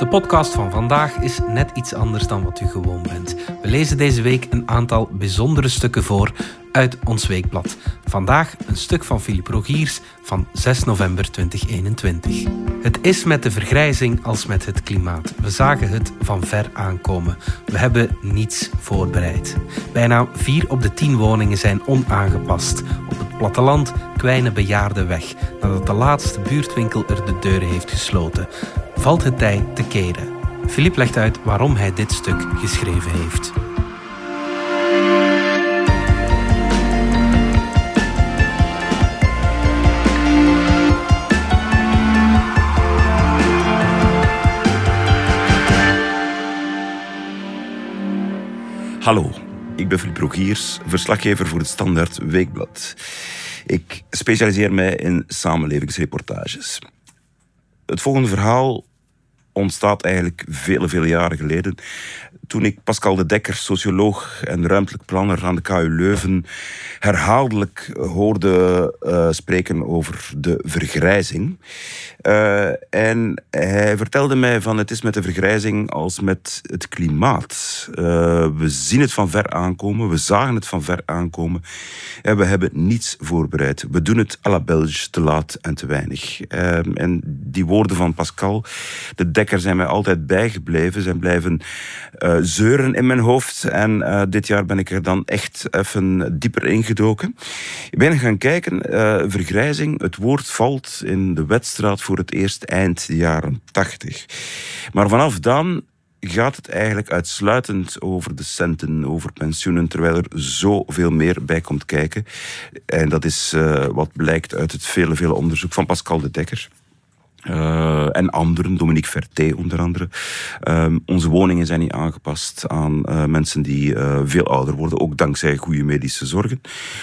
De podcast van vandaag is net iets anders dan wat u gewoon bent. We lezen deze week een aantal bijzondere stukken voor uit ons weekblad. Vandaag een stuk van Philip Rogiers van 6 november 2021. Het is met de vergrijzing als met het klimaat. We zagen het van ver aankomen. We hebben niets voorbereid. Bijna 4 op de 10 woningen zijn onaangepast. Op het platteland kwijnen bejaarden weg nadat de laatste buurtwinkel er de deuren heeft gesloten valt het tijd te keren. Philippe legt uit waarom hij dit stuk geschreven heeft. Hallo, ik ben Philippe Rogiers, verslaggever voor het Standaard Weekblad. Ik specialiseer mij in samenlevingsreportages. Het volgende verhaal ontstaat eigenlijk vele, vele jaren geleden. Toen ik Pascal de Dekker, socioloog en ruimtelijk planner aan de KU Leuven, herhaaldelijk hoorde uh, spreken over de vergrijzing. Uh, en hij vertelde mij van het is met de vergrijzing als met het klimaat. Uh, we zien het van ver aankomen, we zagen het van ver aankomen en we hebben niets voorbereid. We doen het à la Belge te laat en te weinig. en die woorden van Pascal de Dekker zijn mij altijd bijgebleven, zijn blijven zeuren in mijn hoofd. En dit jaar ben ik er dan echt even dieper ingedoken. Ik ben gaan kijken, vergrijzing, het woord valt in de wedstrijd voor het eerst eind jaren 80. Maar vanaf dan gaat het eigenlijk uitsluitend over de centen, over pensioenen, terwijl er zoveel meer bij komt kijken. En dat is wat blijkt uit het vele, vele onderzoek van Pascal de Dekker. Uh, en anderen, Dominique Verté onder andere. Uh, onze woningen zijn niet aangepast aan uh, mensen die veel ouder worden, ook dankzij goede medische zorgen.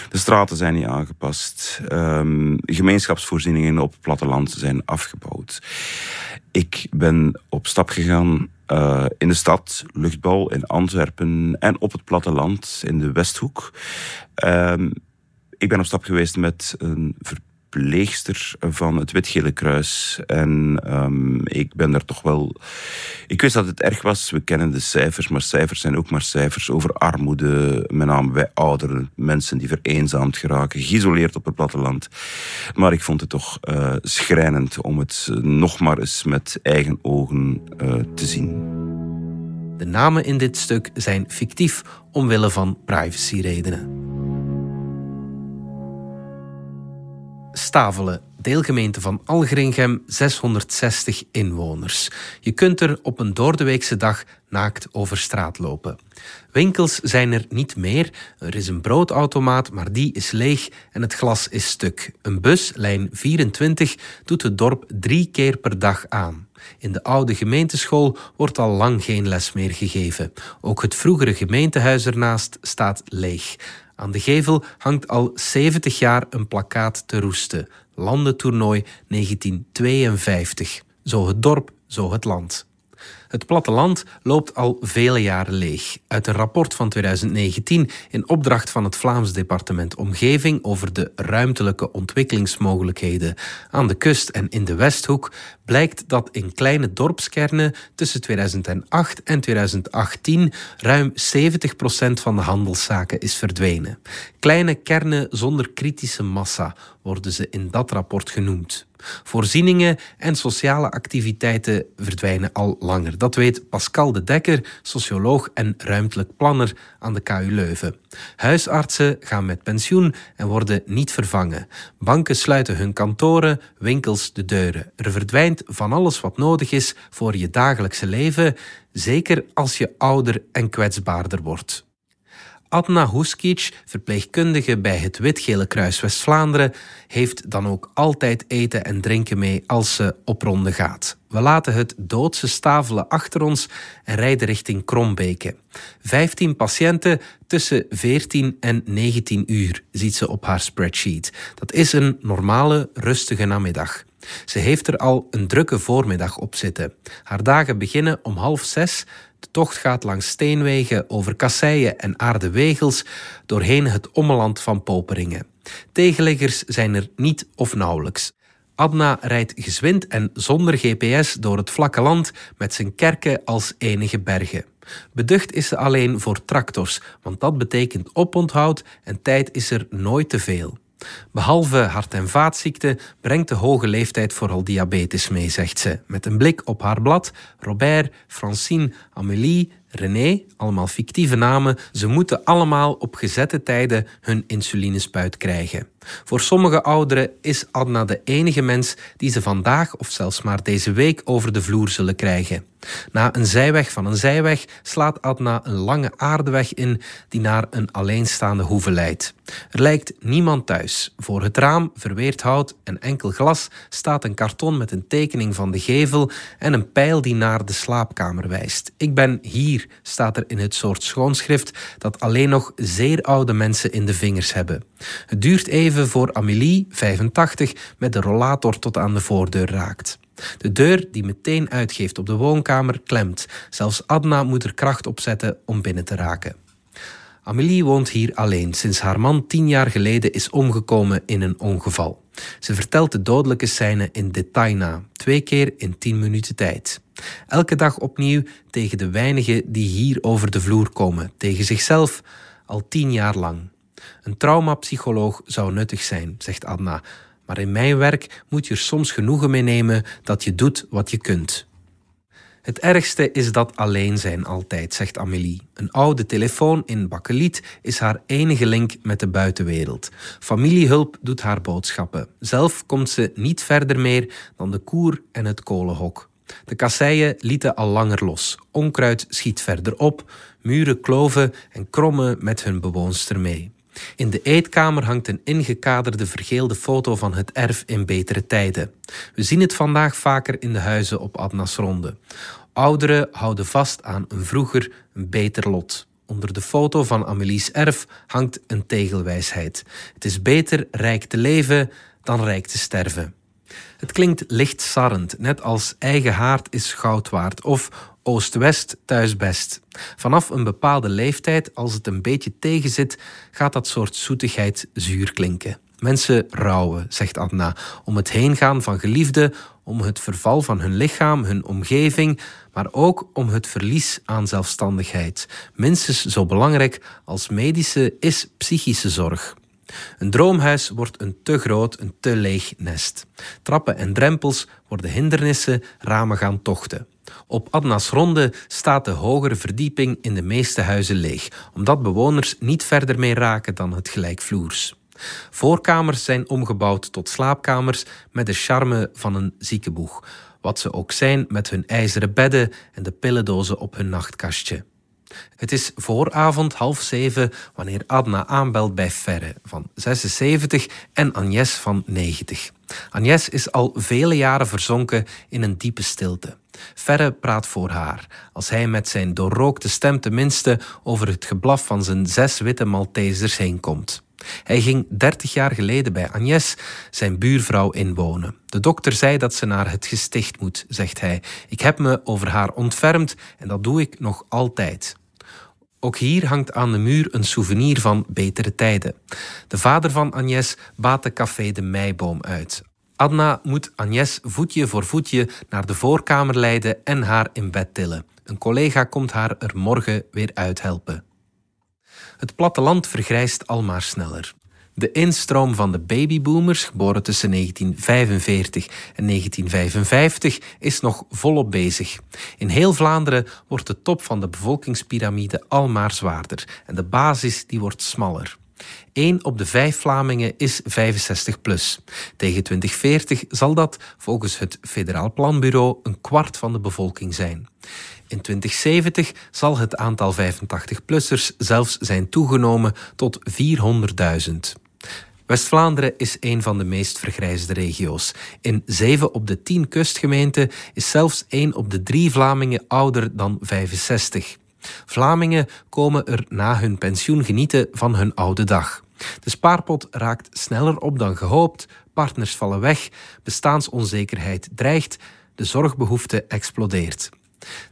De straten zijn niet aangepast. Um, gemeenschapsvoorzieningen op het platteland zijn afgebouwd. Ik ben op stap gegaan in de stad, luchtbal in Antwerpen en op het platteland in de Westhoek. Ehm, ik ben op stap geweest met een verpleegster van het Witgele Kruis. En um, ik ben daar toch wel. Ik wist dat het erg was. We kennen de cijfers, maar cijfers zijn ook maar cijfers over armoede. Met name bij ouderen, mensen die vereenzaamd geraken, geïsoleerd op het platteland. Maar ik vond het toch uh, schrijnend om het nog maar eens met eigen ogen uh, te zien. De namen in dit stuk zijn fictief omwille van privacyredenen. Stavelen, deelgemeente van Algeringem, 660 inwoners. Je kunt er op een doordeweekse dag naakt over straat lopen. Winkels zijn er niet meer. Er is een broodautomaat, maar die is leeg en het glas is stuk. Een bus, lijn 24, doet het dorp drie keer per dag aan. In de oude gemeenteschool wordt al lang geen les meer gegeven. Ook het vroegere gemeentehuis ernaast staat leeg. Aan de gevel hangt al 70 jaar een plakkaat te roesten. Landentoernooi 1952. Zo het dorp, zo het land. Het platteland loopt al vele jaren leeg. Uit een rapport van 2019 in opdracht van het Vlaams Departement Omgeving over de ruimtelijke ontwikkelingsmogelijkheden aan de kust en in de Westhoek blijkt dat in kleine dorpskernen tussen 2008 en 2018 ruim 70% van de handelszaken is verdwenen. Kleine kernen zonder kritische massa worden ze in dat rapport genoemd. Voorzieningen en sociale activiteiten verdwijnen al langer. Dat weet Pascal de Dekker, socioloog en ruimtelijk planner aan de KU Leuven. Huisartsen gaan met pensioen en worden niet vervangen. Banken sluiten hun kantoren, winkels de deuren. Er verdwijnt van alles wat nodig is voor je dagelijkse leven, zeker als je ouder en kwetsbaarder wordt. Adna Huskic, verpleegkundige bij het Witgele Kruis West-Vlaanderen, heeft dan ook altijd eten en drinken mee als ze op ronde gaat. We laten het doodse stavelen achter ons en rijden richting Krombeke. 15 patiënten tussen 14 en 19 uur, ziet ze op haar spreadsheet. Dat is een normale, rustige namiddag. Ze heeft er al een drukke voormiddag op zitten. Haar dagen beginnen om half zes de tocht gaat langs steenwegen over kasseien en aardewegels doorheen het ommeland van Poperingen. Tegenleggers zijn er niet of nauwelijks. Adna rijdt gezwind en zonder GPS door het vlakke land met zijn kerken als enige bergen. Beducht is ze alleen voor tractors, want dat betekent oponthoud en tijd is er nooit te veel. Behalve hart- en vaatziekten brengt de hoge leeftijd vooral diabetes mee, zegt ze. Met een blik op haar blad, Robert, Francine, Amélie, René, allemaal fictieve namen, ze moeten allemaal op gezette tijden hun insulinespuit krijgen. Voor sommige ouderen is Adna de enige mens die ze vandaag of zelfs maar deze week over de vloer zullen krijgen. Na een zijweg van een zijweg slaat Adna een lange aardeweg in die naar een alleenstaande hoeve leidt. Er lijkt niemand thuis. Voor het raam, verweerd hout en enkel glas staat een karton met een tekening van de gevel en een pijl die naar de slaapkamer wijst. Ik ben hier, staat er in het soort schoonschrift dat alleen nog zeer oude mensen in de vingers hebben. Het duurt even voor Amélie, 85, met de rollator tot aan de voordeur raakt. De deur die meteen uitgeeft op de woonkamer klemt. Zelfs Adna moet er kracht op zetten om binnen te raken. Amélie woont hier alleen sinds haar man tien jaar geleden is omgekomen in een ongeval. Ze vertelt de dodelijke scène in detail na, twee keer in tien minuten tijd. Elke dag opnieuw tegen de weinigen die hier over de vloer komen, tegen zichzelf, al tien jaar lang. Een traumapsycholoog zou nuttig zijn, zegt Adna, maar in mijn werk moet je er soms genoegen mee nemen dat je doet wat je kunt. Het ergste is dat alleen zijn altijd, zegt Amélie. Een oude telefoon in bakkeliet is haar enige link met de buitenwereld. Familiehulp doet haar boodschappen. Zelf komt ze niet verder meer dan de koer en het kolenhok. De kasseien lieten al langer los. Onkruid schiet verder op, muren kloven en krommen met hun bewoonster mee. In de eetkamer hangt een ingekaderde vergeelde foto van het erf in betere tijden. We zien het vandaag vaker in de huizen op Adnas Ronde. Ouderen houden vast aan een vroeger, een beter lot. Onder de foto van Amelie's erf hangt een tegelwijsheid. Het is beter rijk te leven dan rijk te sterven. Het klinkt licht sarrend, net als eigen haard is goud waard of Oost-West thuis best. Vanaf een bepaalde leeftijd, als het een beetje tegenzit, gaat dat soort zoetigheid zuur klinken. Mensen rouwen, zegt Adna, om het heengaan van geliefden, om het verval van hun lichaam, hun omgeving, maar ook om het verlies aan zelfstandigheid. Minstens zo belangrijk als medische is psychische zorg. Een droomhuis wordt een te groot, een te leeg nest. Trappen en drempels worden hindernissen, ramen gaan tochten. Op Adna's Ronde staat de hogere verdieping in de meeste huizen leeg, omdat bewoners niet verder mee raken dan het gelijkvloers. Voorkamers zijn omgebouwd tot slaapkamers met de charme van een ziekenboeg, wat ze ook zijn met hun ijzeren bedden en de pillendozen op hun nachtkastje. Het is vooravond half zeven wanneer Adna aanbelt bij Ferre van 76 en Agnes van 90. Agnes is al vele jaren verzonken in een diepe stilte. Ferre praat voor haar, als hij met zijn doorrookte stem tenminste over het geblaf van zijn zes witte Maltesers heen komt. Hij ging dertig jaar geleden bij Agnes, zijn buurvrouw, inwonen. De dokter zei dat ze naar het gesticht moet, zegt hij. Ik heb me over haar ontfermd en dat doe ik nog altijd. Ook hier hangt aan de muur een souvenir van betere tijden. De vader van Agnes baat de café de Meiboom uit. Adna moet Agnes voetje voor voetje naar de voorkamer leiden en haar in bed tillen. Een collega komt haar er morgen weer uithelpen. Het platteland vergrijst al maar sneller. De instroom van de babyboomers, geboren tussen 1945 en 1955, is nog volop bezig. In heel Vlaanderen wordt de top van de bevolkingspyramide al maar zwaarder en de basis die wordt smaller. 1 op de 5 Vlamingen is 65 plus. Tegen 2040 zal dat volgens het Federaal Planbureau een kwart van de bevolking zijn. In 2070 zal het aantal 85-plussers zelfs zijn toegenomen tot 400.000. West-Vlaanderen is een van de meest vergrijsde regio's. In 7 op de 10 kustgemeenten is zelfs 1 op de 3 Vlamingen ouder dan 65. Vlamingen komen er na hun pensioen genieten van hun oude dag. De spaarpot raakt sneller op dan gehoopt, partners vallen weg, bestaansonzekerheid dreigt, de zorgbehoefte explodeert.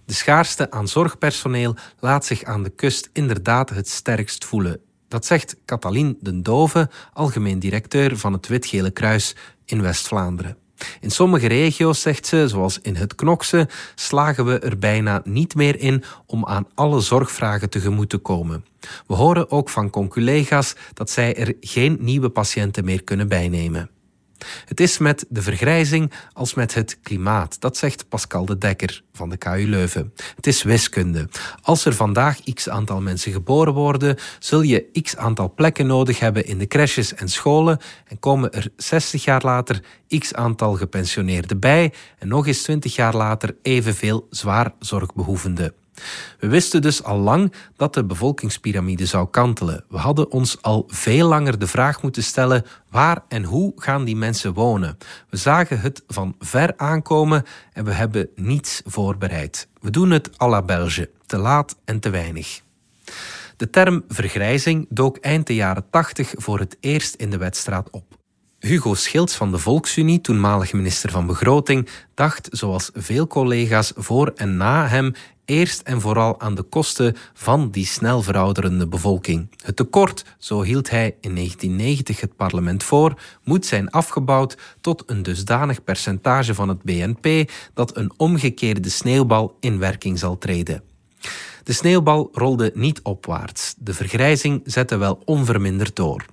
De schaarste aan zorgpersoneel laat zich aan de kust inderdaad het sterkst voelen. Dat zegt Catalien den Dove, algemeen directeur van het Wit-Gele Kruis in West-Vlaanderen. In sommige regio's, zegt ze, zoals in het Knokse, slagen we er bijna niet meer in om aan alle zorgvragen tegemoet te komen. We horen ook van conculega's dat zij er geen nieuwe patiënten meer kunnen bijnemen. Het is met de vergrijzing als met het klimaat, dat zegt Pascal de Dekker van de KU Leuven. Het is wiskunde. Als er vandaag x aantal mensen geboren worden, zul je x aantal plekken nodig hebben in de crèches en scholen en komen er 60 jaar later x aantal gepensioneerden bij en nog eens 20 jaar later evenveel zwaar zorgbehoevenden. We wisten dus al lang dat de bevolkingspyramide zou kantelen. We hadden ons al veel langer de vraag moeten stellen waar en hoe gaan die mensen wonen. We zagen het van ver aankomen en we hebben niets voorbereid. We doen het à la Belge, te laat en te weinig. De term vergrijzing dook eind de jaren 80 voor het eerst in de wedstraat op. Hugo Schilds van de Volksunie, toenmalig minister van Begroting, dacht, zoals veel collega's voor en na hem, eerst en vooral aan de kosten van die snel verouderende bevolking. Het tekort, zo hield hij in 1990 het parlement voor, moet zijn afgebouwd tot een dusdanig percentage van het BNP dat een omgekeerde sneeuwbal in werking zal treden. De sneeuwbal rolde niet opwaarts. De vergrijzing zette wel onverminderd door.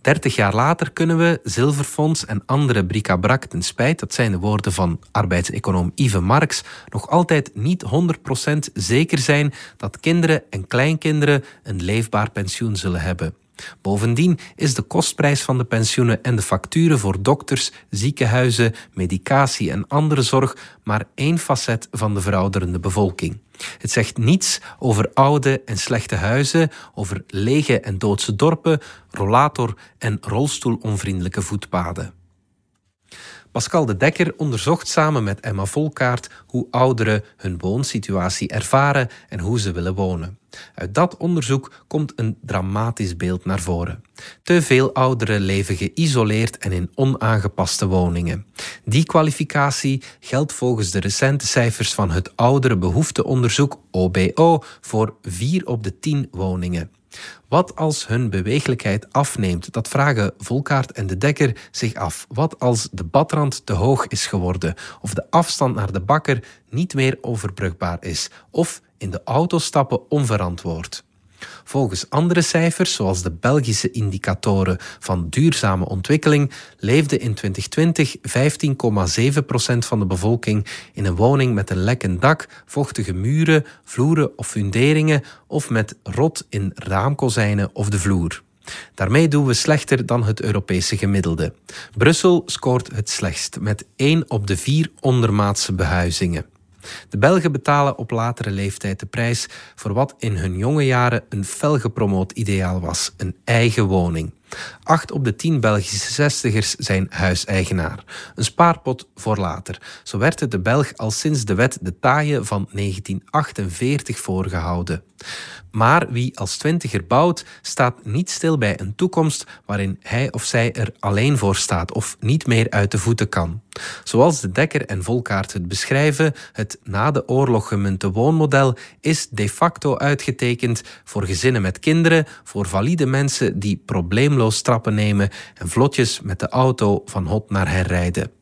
30 jaar later kunnen we Zilverfonds en andere bric-à-brac ten spijt, dat zijn de woorden van arbeidseconoom Yves Marx, nog altijd niet 100% zeker zijn dat kinderen en kleinkinderen een leefbaar pensioen zullen hebben. Bovendien is de kostprijs van de pensioenen en de facturen voor dokters, ziekenhuizen, medicatie en andere zorg maar één facet van de verouderende bevolking. Het zegt niets over oude en slechte huizen, over lege en doodse dorpen, rollator- en rolstoelonvriendelijke voetpaden. Pascal de Dekker onderzocht samen met Emma Volkaart hoe ouderen hun woonsituatie ervaren en hoe ze willen wonen. Uit dat onderzoek komt een dramatisch beeld naar voren. Te veel ouderen leven geïsoleerd en in onaangepaste woningen. Die kwalificatie geldt volgens de recente cijfers van het Oudere Behoefteonderzoek OBO voor 4 op de 10 woningen. Wat als hun beweeglijkheid afneemt? Dat vragen Volkaart en de Dekker zich af. Wat als de badrand te hoog is geworden? Of de afstand naar de bakker niet meer overbrugbaar is? Of in de auto stappen onverantwoord? Volgens andere cijfers, zoals de Belgische indicatoren van duurzame ontwikkeling, leefde in 2020 15,7% van de bevolking in een woning met een lekkend dak, vochtige muren, vloeren of funderingen of met rot in raamkozijnen of de vloer. Daarmee doen we slechter dan het Europese gemiddelde. Brussel scoort het slechtst met 1 op de 4 ondermaatse behuizingen. De Belgen betalen op latere leeftijd de prijs voor wat in hun jonge jaren een fel gepromoot ideaal was: een eigen woning. Acht op de tien Belgische zestigers zijn huiseigenaar. Een spaarpot voor later. Zo werd het de Belg al sinds de wet de taaie van 1948 voorgehouden. Maar wie als twintiger bouwt, staat niet stil bij een toekomst waarin hij of zij er alleen voor staat of niet meer uit de voeten kan. Zoals de Dekker en Volkaart het beschrijven, het na de oorlog gemunte woonmodel is de facto uitgetekend voor gezinnen met kinderen, voor valide mensen die probleemloos trappen nemen en vlotjes met de auto van hot naar her rijden.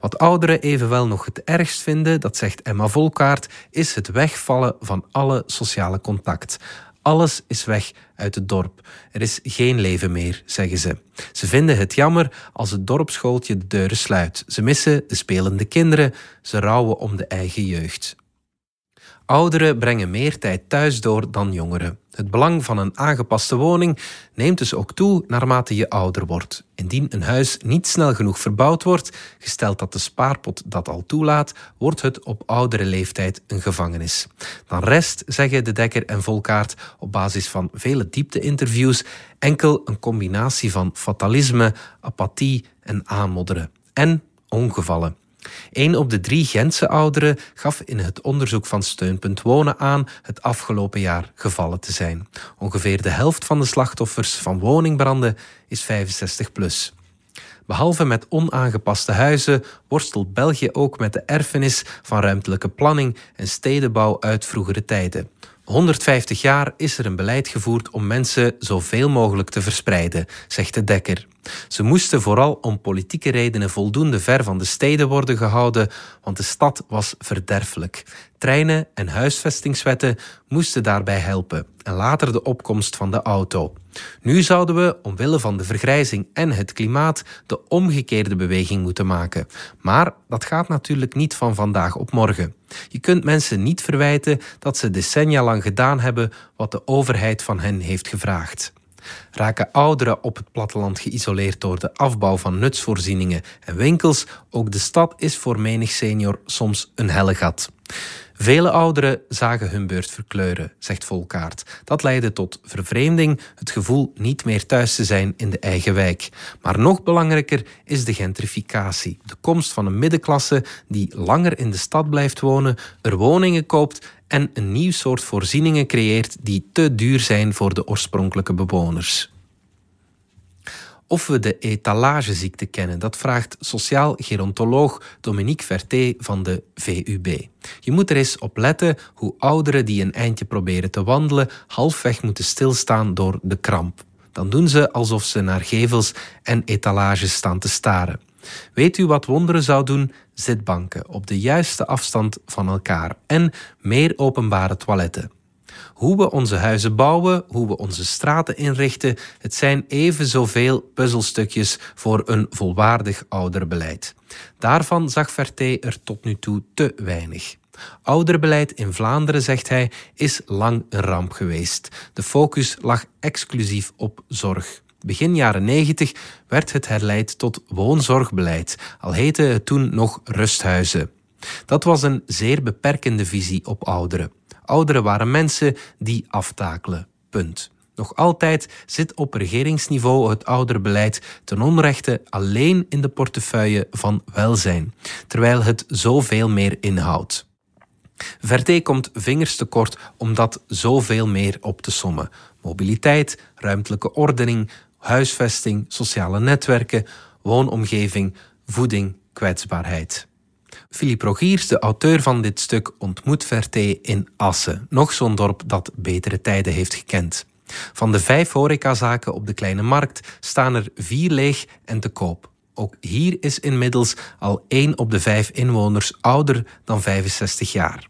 Wat ouderen evenwel nog het ergst vinden, dat zegt Emma Volkaart, is het wegvallen van alle sociale contact. Alles is weg uit het dorp. Er is geen leven meer, zeggen ze. Ze vinden het jammer als het dorpsschooltje de deuren sluit. Ze missen de spelende kinderen, ze rouwen om de eigen jeugd. Ouderen brengen meer tijd thuis door dan jongeren. Het belang van een aangepaste woning neemt dus ook toe naarmate je ouder wordt. Indien een huis niet snel genoeg verbouwd wordt, gesteld dat de spaarpot dat al toelaat, wordt het op oudere leeftijd een gevangenis. Dan rest, zeggen de Dekker en Volkaart op basis van vele diepte-interviews, enkel een combinatie van fatalisme, apathie en aanmodderen. En ongevallen. Een op de drie Gentse ouderen gaf in het onderzoek van Steunpunt Wonen aan het afgelopen jaar gevallen te zijn. Ongeveer de helft van de slachtoffers van woningbranden is 65 plus. Behalve met onaangepaste huizen worstelt België ook met de erfenis van ruimtelijke planning en stedenbouw uit vroegere tijden. 150 jaar is er een beleid gevoerd om mensen zoveel mogelijk te verspreiden, zegt de Dekker. Ze moesten vooral om politieke redenen voldoende ver van de steden worden gehouden, want de stad was verderfelijk. Treinen en huisvestingswetten moesten daarbij helpen en later de opkomst van de auto. Nu zouden we, omwille van de vergrijzing en het klimaat, de omgekeerde beweging moeten maken. Maar dat gaat natuurlijk niet van vandaag op morgen. Je kunt mensen niet verwijten dat ze decennia lang gedaan hebben wat de overheid van hen heeft gevraagd. Raken ouderen op het platteland geïsoleerd door de afbouw van nutsvoorzieningen en winkels, ook de stad is voor menig senior soms een hellegat. Vele ouderen zagen hun beurt verkleuren, zegt Volkaart. Dat leidde tot vervreemding, het gevoel niet meer thuis te zijn in de eigen wijk. Maar nog belangrijker is de gentrificatie. De komst van een middenklasse die langer in de stad blijft wonen, er woningen koopt en een nieuw soort voorzieningen creëert die te duur zijn voor de oorspronkelijke bewoners. Of we de etalageziekte kennen, dat vraagt sociaal gerontoloog Dominique Verté van de VUB. Je moet er eens op letten hoe ouderen die een eindje proberen te wandelen halfweg moeten stilstaan door de kramp. Dan doen ze alsof ze naar gevels en etalages staan te staren. Weet u wat wonderen zou doen? Zitbanken op de juiste afstand van elkaar en meer openbare toiletten. Hoe we onze huizen bouwen, hoe we onze straten inrichten, het zijn even zoveel puzzelstukjes voor een volwaardig ouderbeleid. Daarvan zag Verté er tot nu toe te weinig. Ouderbeleid in Vlaanderen, zegt hij, is lang een ramp geweest. De focus lag exclusief op zorg. Begin jaren 90 werd het herleid tot woonzorgbeleid, al heette het toen nog rusthuizen. Dat was een zeer beperkende visie op ouderen. Ouderen waren mensen die aftakelen. Punt. Nog altijd zit op regeringsniveau het ouderbeleid ten onrechte alleen in de portefeuille van welzijn, terwijl het zoveel meer inhoudt. Verté komt vingers tekort om dat zoveel meer op te sommen. Mobiliteit, ruimtelijke ordening, huisvesting, sociale netwerken, woonomgeving, voeding, kwetsbaarheid. Philippe Rogiers, de auteur van dit stuk, ontmoet Verté in Assen, nog zo'n dorp dat betere tijden heeft gekend. Van de vijf horecazaken op de kleine markt staan er vier leeg en te koop. Ook hier is inmiddels al één op de vijf inwoners ouder dan 65 jaar.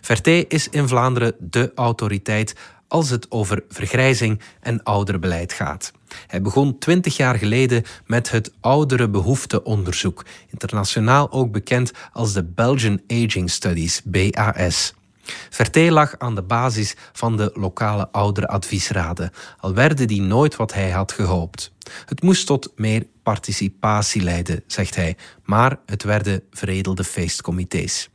Verté is in Vlaanderen de autoriteit als het over vergrijzing en ouderbeleid gaat. Hij begon twintig jaar geleden met het ouderenbehoefteonderzoek, internationaal ook bekend als de Belgian Aging Studies, BAS. Verté lag aan de basis van de lokale ouderenadviesraden, al werden die nooit wat hij had gehoopt. Het moest tot meer participatie leiden, zegt hij, maar het werden veredelde feestcomité's.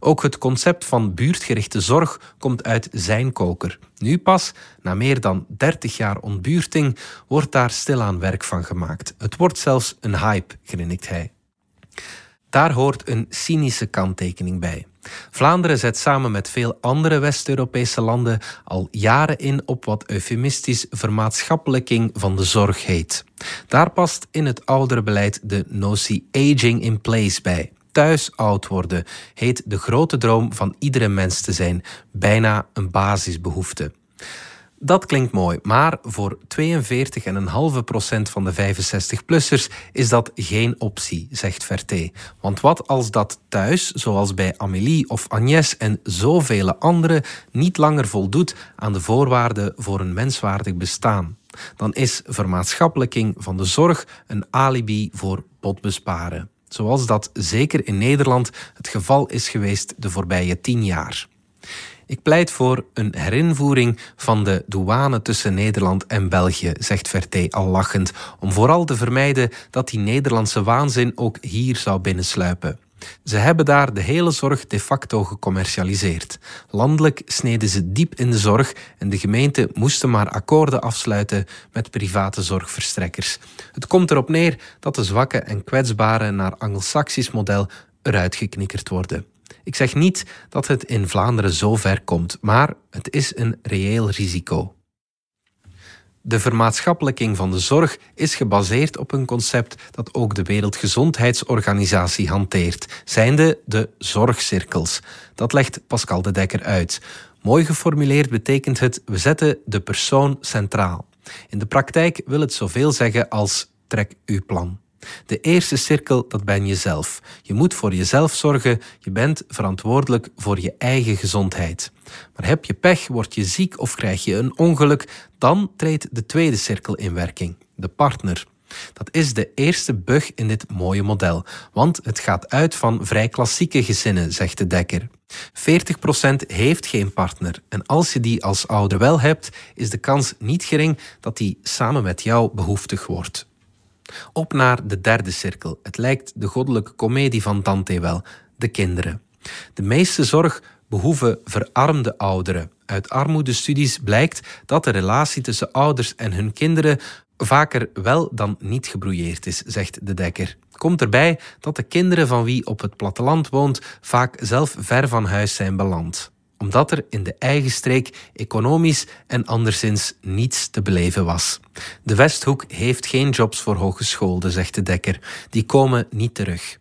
Ook het concept van buurtgerichte zorg komt uit zijn koker. Nu pas, na meer dan 30 jaar ontbuurting, wordt daar stilaan werk van gemaakt. Het wordt zelfs een hype, grinnikt hij. Daar hoort een cynische kanttekening bij. Vlaanderen zet samen met veel andere West-Europese landen al jaren in op wat eufemistisch vermaatschappelijking van de zorg heet. Daar past in het ouderenbeleid de notie aging in place bij thuis oud worden heet de grote droom van iedere mens te zijn, bijna een basisbehoefte. Dat klinkt mooi, maar voor 42,5% van de 65-plussers is dat geen optie, zegt Verté. Want wat als dat thuis, zoals bij Amélie of Agnès en zoveel anderen, niet langer voldoet aan de voorwaarden voor een menswaardig bestaan? Dan is vermaatschappelijking van de zorg een alibi voor botbesparen zoals dat zeker in Nederland het geval is geweest de voorbije tien jaar. Ik pleit voor een herinvoering van de douane tussen Nederland en België, zegt Verté al lachend, om vooral te vermijden dat die Nederlandse waanzin ook hier zou binnensluipen. Ze hebben daar de hele zorg de facto gecommercialiseerd. Landelijk sneden ze diep in de zorg en de gemeente moesten maar akkoorden afsluiten met private zorgverstrekkers. Het komt erop neer dat de zwakke en kwetsbaren naar Angelsaksisch model eruit geknikkerd worden. Ik zeg niet dat het in Vlaanderen zo ver komt, maar het is een reëel risico. De vermaatschappelijking van de zorg is gebaseerd op een concept dat ook de Wereldgezondheidsorganisatie hanteert, zijnde de zorgcirkels. Dat legt Pascal de Dekker uit. Mooi geformuleerd betekent het: we zetten de persoon centraal. In de praktijk wil het zoveel zeggen als trek uw plan. De eerste cirkel, dat ben jezelf. Je moet voor jezelf zorgen, je bent verantwoordelijk voor je eigen gezondheid. Maar heb je pech, word je ziek of krijg je een ongeluk, dan treedt de tweede cirkel in werking, de partner. Dat is de eerste bug in dit mooie model, want het gaat uit van vrij klassieke gezinnen, zegt de Dekker. 40% heeft geen partner en als je die als ouder wel hebt, is de kans niet gering dat die samen met jou behoeftig wordt. Op naar de derde cirkel. Het lijkt de goddelijke komedie van Dante wel, de kinderen. De meeste zorg behoeven verarmde ouderen. Uit armoedestudies blijkt dat de relatie tussen ouders en hun kinderen vaker wel dan niet gebrouilleerd is, zegt de Dekker. Komt erbij dat de kinderen van wie op het platteland woont vaak zelf ver van huis zijn beland omdat er in de eigen streek economisch en anderszins niets te beleven was. De Westhoek heeft geen jobs voor hogeschoolden, zegt de Dekker. Die komen niet terug.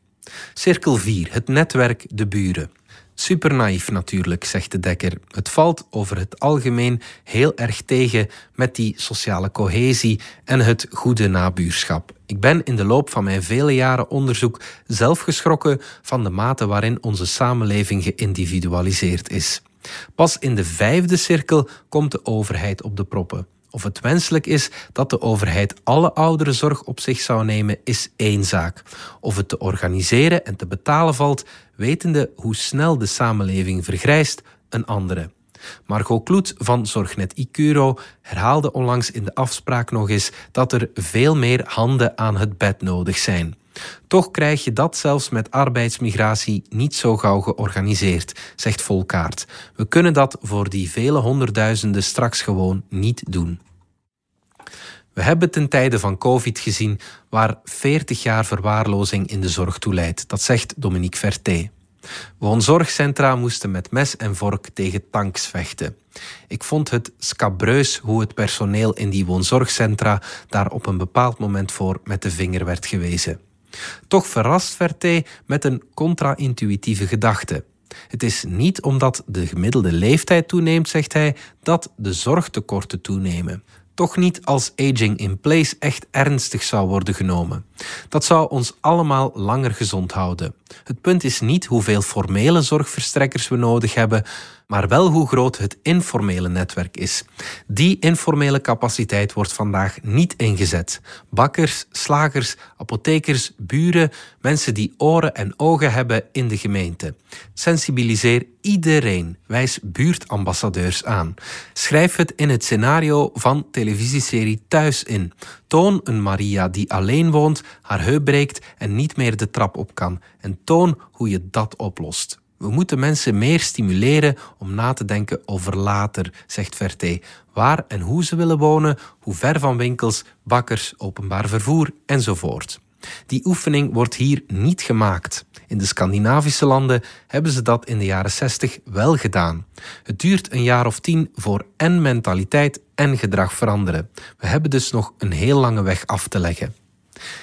Cirkel 4. Het netwerk De Buren. Super naïef natuurlijk, zegt de Dekker. Het valt over het algemeen heel erg tegen met die sociale cohesie en het goede nabuurschap. Ik ben in de loop van mijn vele jaren onderzoek zelf geschrokken van de mate waarin onze samenleving geïndividualiseerd is. Pas in de vijfde cirkel komt de overheid op de proppen. Of het wenselijk is dat de overheid alle ouderenzorg op zich zou nemen, is één zaak. Of het te organiseren en te betalen valt, wetende hoe snel de samenleving vergrijst, een andere. Margot Kloet van Zorgnet Icuro herhaalde onlangs in de afspraak nog eens dat er veel meer handen aan het bed nodig zijn. Toch krijg je dat zelfs met arbeidsmigratie niet zo gauw georganiseerd, zegt Volkaart. We kunnen dat voor die vele honderdduizenden straks gewoon niet doen. We hebben ten tijde van COVID gezien waar 40 jaar verwaarlozing in de zorg toe leidt. Dat zegt Dominique Verté. Woonzorgcentra moesten met mes en vork tegen tanks vechten. Ik vond het scabreus hoe het personeel in die woonzorgcentra daar op een bepaald moment voor met de vinger werd gewezen. Toch verrast Verté met een contra-intuïtieve gedachte. Het is niet omdat de gemiddelde leeftijd toeneemt, zegt hij, dat de zorgtekorten toenemen. Toch niet als aging in place echt ernstig zou worden genomen. Dat zou ons allemaal langer gezond houden. Het punt is niet hoeveel formele zorgverstrekkers we nodig hebben, maar wel hoe groot het informele netwerk is. Die informele capaciteit wordt vandaag niet ingezet. Bakkers, slagers, apothekers, buren, mensen die oren en ogen hebben in de gemeente. Sensibiliseer iedereen, wijs buurtambassadeurs aan. Schrijf het in het scenario van televisieserie Thuis in. Toon een Maria die alleen woont, haar heup breekt en niet meer de trap op kan. En toon hoe je dat oplost. We moeten mensen meer stimuleren om na te denken over later, zegt Verté. Waar en hoe ze willen wonen, hoe ver van winkels, bakkers, openbaar vervoer enzovoort. Die oefening wordt hier niet gemaakt. In de Scandinavische landen hebben ze dat in de jaren 60 wel gedaan. Het duurt een jaar of tien voor en mentaliteit en gedrag veranderen. We hebben dus nog een heel lange weg af te leggen.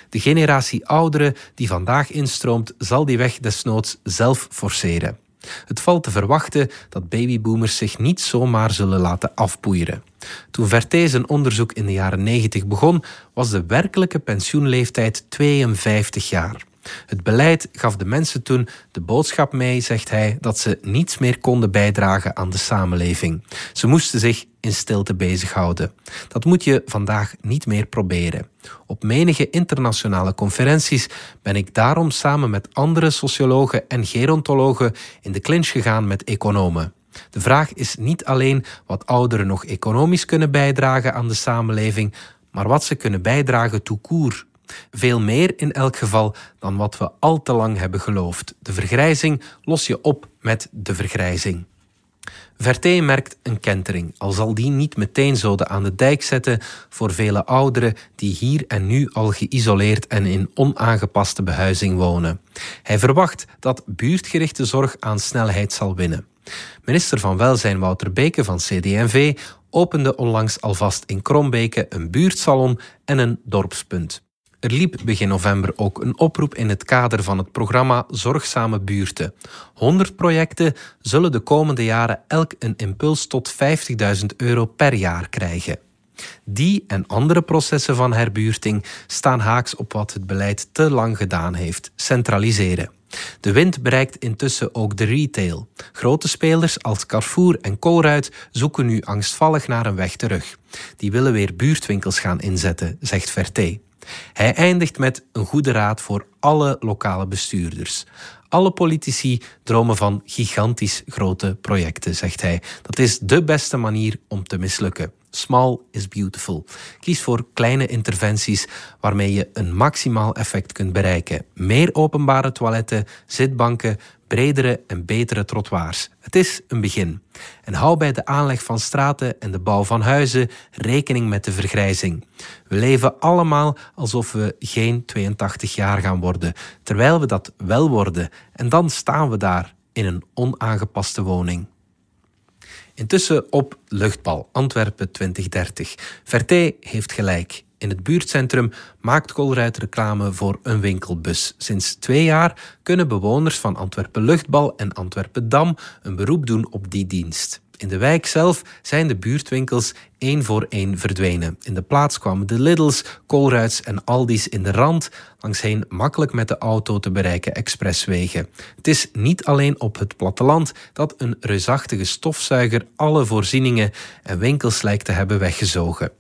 De generatie ouderen die vandaag instroomt, zal die weg desnoods zelf forceren. Het valt te verwachten dat babyboomers zich niet zomaar zullen laten afpoeieren. Toen Verté zijn onderzoek in de jaren 90 begon, was de werkelijke pensioenleeftijd 52 jaar. Het beleid gaf de mensen toen de boodschap mee, zegt hij, dat ze niets meer konden bijdragen aan de samenleving. Ze moesten zich in stilte bezighouden. Dat moet je vandaag niet meer proberen. Op menige internationale conferenties ben ik daarom samen met andere sociologen en gerontologen in de clinch gegaan met economen. De vraag is niet alleen wat ouderen nog economisch kunnen bijdragen aan de samenleving, maar wat ze kunnen bijdragen court. Veel meer in elk geval dan wat we al te lang hebben geloofd. De vergrijzing los je op met de vergrijzing. Verté merkt een kentering, al zal die niet meteen zoden aan de dijk zetten voor vele ouderen die hier en nu al geïsoleerd en in onaangepaste behuizing wonen. Hij verwacht dat buurtgerichte zorg aan snelheid zal winnen. Minister van Welzijn Wouter Beke van CD&V opende onlangs alvast in Krombeke een buurtsalon en een dorpspunt. Er liep begin november ook een oproep in het kader van het programma Zorgzame Buurten. 100 projecten zullen de komende jaren elk een impuls tot 50.000 euro per jaar krijgen. Die en andere processen van herbuurting staan haaks op wat het beleid te lang gedaan heeft: centraliseren. De wind bereikt intussen ook de retail. Grote spelers als Carrefour en Colruyt zoeken nu angstvallig naar een weg terug. Die willen weer buurtwinkels gaan inzetten, zegt Verté. Hij eindigt met een goede raad voor alle lokale bestuurders. Alle politici dromen van gigantisch grote projecten, zegt hij. Dat is de beste manier om te mislukken. Small is beautiful. Kies voor kleine interventies waarmee je een maximaal effect kunt bereiken. Meer openbare toiletten, zitbanken, bredere en betere trottoirs. Het is een begin. En hou bij de aanleg van straten en de bouw van huizen rekening met de vergrijzing. We leven allemaal alsof we geen 82 jaar gaan worden, terwijl we dat wel worden. En dan staan we daar in een onaangepaste woning. Intussen op luchtbal Antwerpen 2030. Verté heeft gelijk. In het buurtcentrum maakt Colruyt reclame voor een winkelbus. Sinds twee jaar kunnen bewoners van Antwerpen Luchtbal en Antwerpen Dam een beroep doen op die dienst. In de wijk zelf zijn de buurtwinkels één voor één verdwenen. In de plaats kwamen de Lidls, Colruits en Aldi's in de rand, langsheen makkelijk met de auto te bereiken expresswegen. Het is niet alleen op het platteland dat een reusachtige stofzuiger alle voorzieningen en winkels lijkt te hebben weggezogen.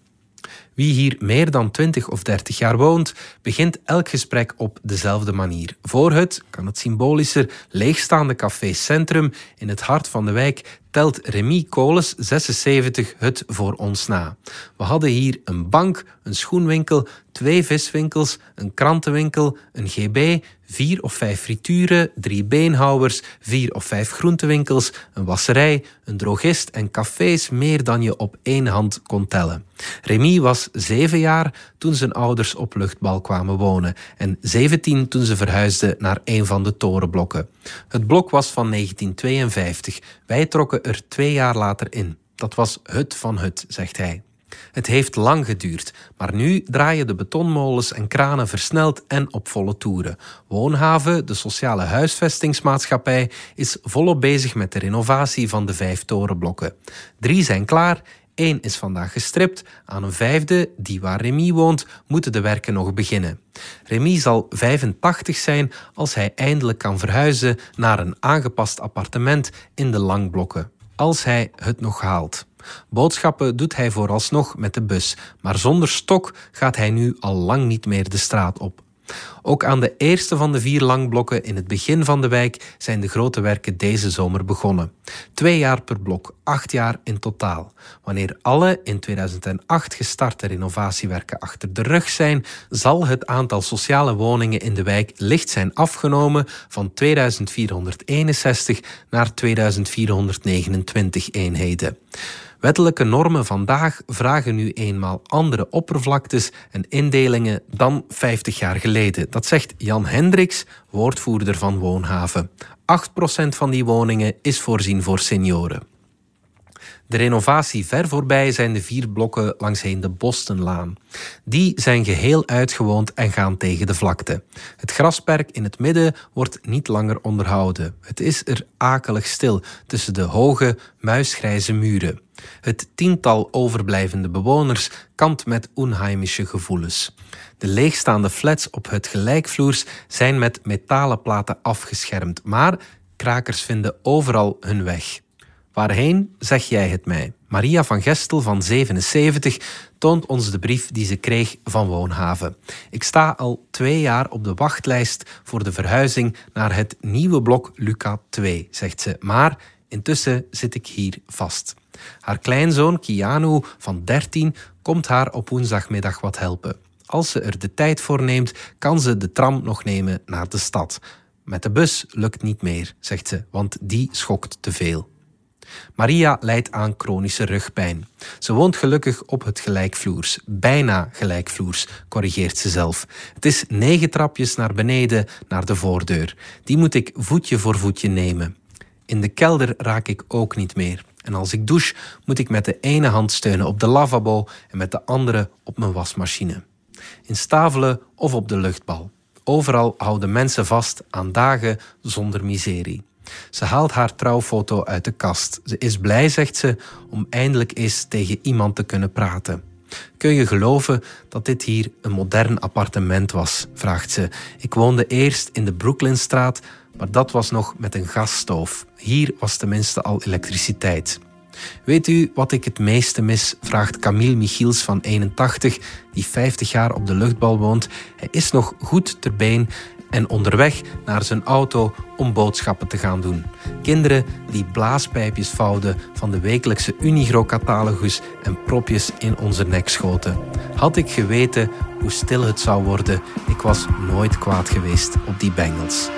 Wie hier meer dan 20 of 30 jaar woont, begint elk gesprek op dezelfde manier. Voor het, kan het symbolischer, leegstaande café Centrum in het hart van de wijk telt Remy Koles 76 het voor ons na. We hadden hier een bank, een schoenwinkel, twee viswinkels, een krantenwinkel, een GB, vier of vijf frituren, drie beenhouwers, vier of vijf groentewinkels, een wasserij, een drogist en cafés meer dan je op één hand kon tellen. Remy was zeven jaar toen zijn ouders op luchtbal kwamen wonen en 17 toen ze verhuisden naar een van de torenblokken. Het blok was van 1952. Wij trokken er twee jaar later in. Dat was het van het, zegt hij. Het heeft lang geduurd, maar nu draaien de betonmolens en kranen versneld en op volle toeren. Woonhaven, de sociale huisvestingsmaatschappij, is volop bezig met de renovatie van de vijf torenblokken. Drie zijn klaar, één is vandaag gestript, aan een vijfde, die waar Remy woont, moeten de werken nog beginnen. Remy zal 85 zijn als hij eindelijk kan verhuizen naar een aangepast appartement in de langblokken. Als hij het nog haalt. Boodschappen doet hij vooralsnog met de bus, maar zonder stok gaat hij nu al lang niet meer de straat op. Ook aan de eerste van de vier langblokken in het begin van de wijk zijn de grote werken deze zomer begonnen. Twee jaar per blok, acht jaar in totaal. Wanneer alle in 2008 gestarte renovatiewerken achter de rug zijn, zal het aantal sociale woningen in de wijk licht zijn afgenomen van 2461 naar 2429 eenheden. Wettelijke normen vandaag vragen nu eenmaal andere oppervlaktes en indelingen dan 50 jaar geleden. Dat zegt Jan Hendricks, woordvoerder van Woonhaven. 8% van die woningen is voorzien voor senioren. De renovatie ver voorbij zijn de vier blokken langsheen de Bostonlaan. Die zijn geheel uitgewoond en gaan tegen de vlakte. Het grasperk in het midden wordt niet langer onderhouden. Het is er akelig stil tussen de hoge, muisgrijze muren. Het tiental overblijvende bewoners kampt met onheimische gevoelens. De leegstaande flats op het gelijkvloers zijn met metalen platen afgeschermd, maar krakers vinden overal hun weg. Waarheen, zeg jij het mij? Maria van Gestel van 77 toont ons de brief die ze kreeg van Woonhaven. Ik sta al twee jaar op de wachtlijst voor de verhuizing naar het nieuwe blok Luca 2, zegt ze. Maar intussen zit ik hier vast. Haar kleinzoon Kianu van 13 komt haar op woensdagmiddag wat helpen. Als ze er de tijd voor neemt, kan ze de tram nog nemen naar de stad. Met de bus lukt niet meer, zegt ze, want die schokt te veel. Maria lijdt aan chronische rugpijn. Ze woont gelukkig op het gelijkvloers. Bijna gelijkvloers, corrigeert ze zelf. Het is negen trapjes naar beneden naar de voordeur. Die moet ik voetje voor voetje nemen. In de kelder raak ik ook niet meer. En als ik douche, moet ik met de ene hand steunen op de lavabo en met de andere op mijn wasmachine. In Stavelen of op de luchtbal. Overal houden mensen vast aan dagen zonder miserie. Ze haalt haar trouwfoto uit de kast. Ze is blij, zegt ze, om eindelijk eens tegen iemand te kunnen praten. Kun je geloven dat dit hier een modern appartement was? vraagt ze. Ik woonde eerst in de Brooklynstraat, maar dat was nog met een gasstoof. Hier was tenminste al elektriciteit. Weet u wat ik het meeste mis? vraagt Camille Michiels van 81, die 50 jaar op de luchtbal woont. Hij is nog goed ter been en onderweg naar zijn auto om boodschappen te gaan doen. Kinderen die blaaspijpjes vouwden van de wekelijkse Unigro-catalogus en propjes in onze nek schoten. Had ik geweten hoe stil het zou worden, ik was nooit kwaad geweest op die bengels.